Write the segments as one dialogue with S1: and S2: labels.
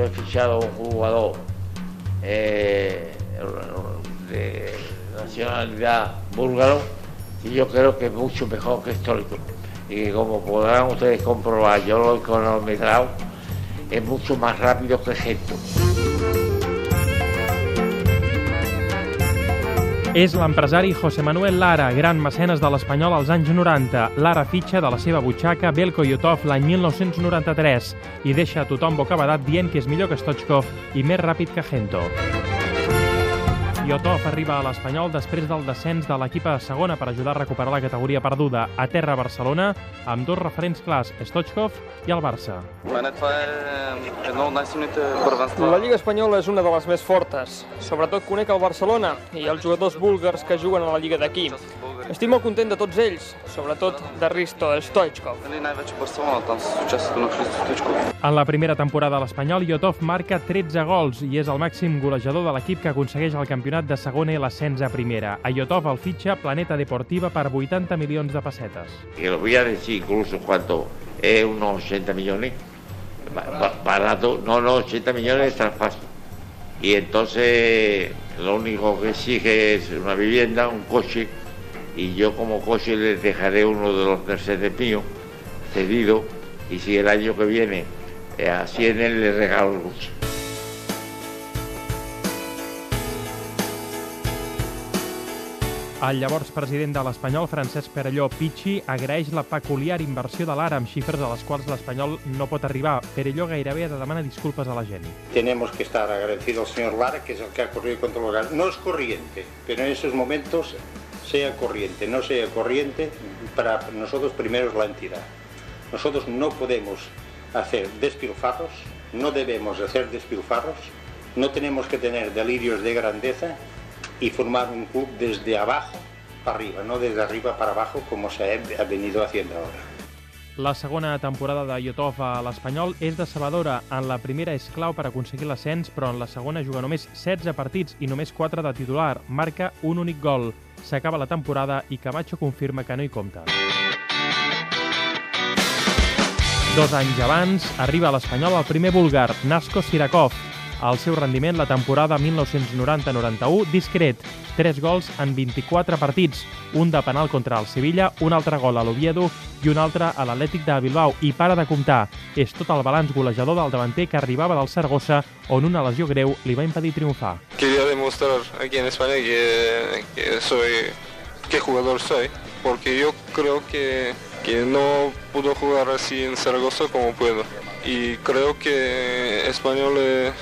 S1: yo he fichado un jugador eh, de nacionalidad búlgaro y yo creo que es mucho mejor que histórico. Y como podrán ustedes comprobar, yo lo he cronometrado, es mucho más rápido que Gento.
S2: És l'empresari José Manuel Lara, gran mecenes de l'Espanyol als anys 90. Lara fitxa de la seva butxaca Belko Yotov l'any 1993 i deixa a tothom bocabadat dient que és millor que Stoichkov i més ràpid que Gento. Yotov arriba a l'Espanyol després del descens de l'equip a segona per ajudar a recuperar la categoria perduda a terra Barcelona amb dos referents clars, Stoichkov i el Barça.
S3: La Lliga Espanyola és una de les més fortes. Sobretot conec el Barcelona i els jugadors búlgars que juguen a la Lliga d'aquí. Estic molt content de tots ells, sobretot de Risto Stoichkov.
S2: En la primera temporada a l'Espanyol, Yotov marca 13 gols i és el màxim golejador de l'equip que aconsegueix el campionat de segona i l'ascens a primera. A Yotov el fitxa Planeta Deportiva per 80 milions de pessetes.
S1: Y lo voy a decir incluso cuánto es unos 80 millones. Ba- ba- Barato, no, no, 80 millones de traspaso. Y entonces lo único que exige es una vivienda, un coche, y yo como coche les dejaré uno de los Mercedes míos cedido, y si el año que viene eh, ascienden, les regalo el coche.
S2: El llavors president de l'Espanyol, Francesc Perelló Pichi, agraeix la peculiar inversió de l'ara amb xifres a les quals l'Espanyol no pot arribar. Perelló gairebé demana disculpes a la gent.
S4: Tenemos que estar agradecidos al señor Lara, que es el que ha corrido contra el lugar. No es corriente, pero en esos momentos sea corriente, no sea corriente, para nosotros primero es la entidad. Nosotros no podemos hacer despilfarros, no debemos hacer despilfarros, no tenemos que tener delirios de grandeza y formar un club desde abajo para arriba, no desde arriba para abajo como se ha venido haciendo ahora.
S2: La segona temporada de Yotov a l'Espanyol és decebedora. En la primera és clau per aconseguir l'ascens, però en la segona juga només 16 partits i només 4 de titular. Marca un únic gol. S'acaba la temporada i Camacho confirma que no hi compta. Dos anys abans arriba a l'Espanyol el primer búlgar, Nasko Sirakov. El seu rendiment la temporada 1990-91 discret, 3 gols en 24 partits, un de penal contra el Sevilla, un altre gol a l'Oviedo i un altre a l'Atlètic de Bilbao. I para de comptar. És tot el balanç golejador del davanter que arribava del Saragossa, on una lesió greu li va impedir triomfar.
S5: Quería demostrar aquí en España que, que soy, qué jugador soy, porque yo creo que, que no puedo jugar así en Zaragoza como puedo. Y creo que Español eh,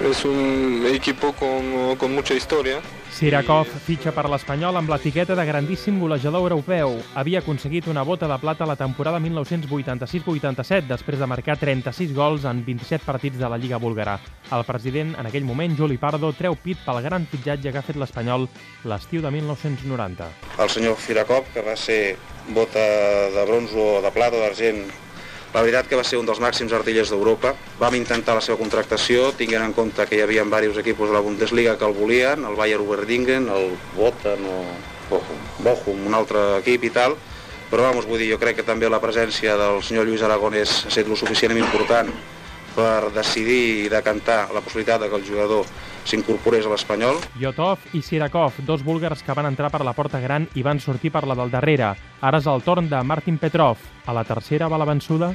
S5: es un equipo con, con mucha historia.
S2: Sirakov fitxa per l'Espanyol amb l'etiqueta de grandíssim golejador europeu. Havia aconseguit una bota de plata la temporada 1986-87 després de marcar 36 gols en 27 partits de la Lliga búlgara. El president, en aquell moment, Juli Pardo, treu pit pel gran fitxatge que ha fet l'Espanyol l'estiu de 1990.
S4: el senyor Firakov, que va ser bota de bronze o de plata o d'argent. La veritat que va ser un dels màxims artillers d'Europa. Vam intentar la seva contractació, tinguent en compte que hi havia diversos equips de la Bundesliga que el volien, el Bayer Uberdingen, el Botan o Bochum, Bochum, un altre equip i tal, però vamos, vull dir, jo crec que també la presència del senyor Lluís Aragonès ha estat lo suficientment important per decidir i decantar la possibilitat de que el jugador s'incorporés a l'Espanyol.
S2: Yotov i Sirakov, dos búlgars que van entrar per la porta gran i van sortir per la del darrere. Ara és el torn de Martin Petrov. A la tercera va la vençuda?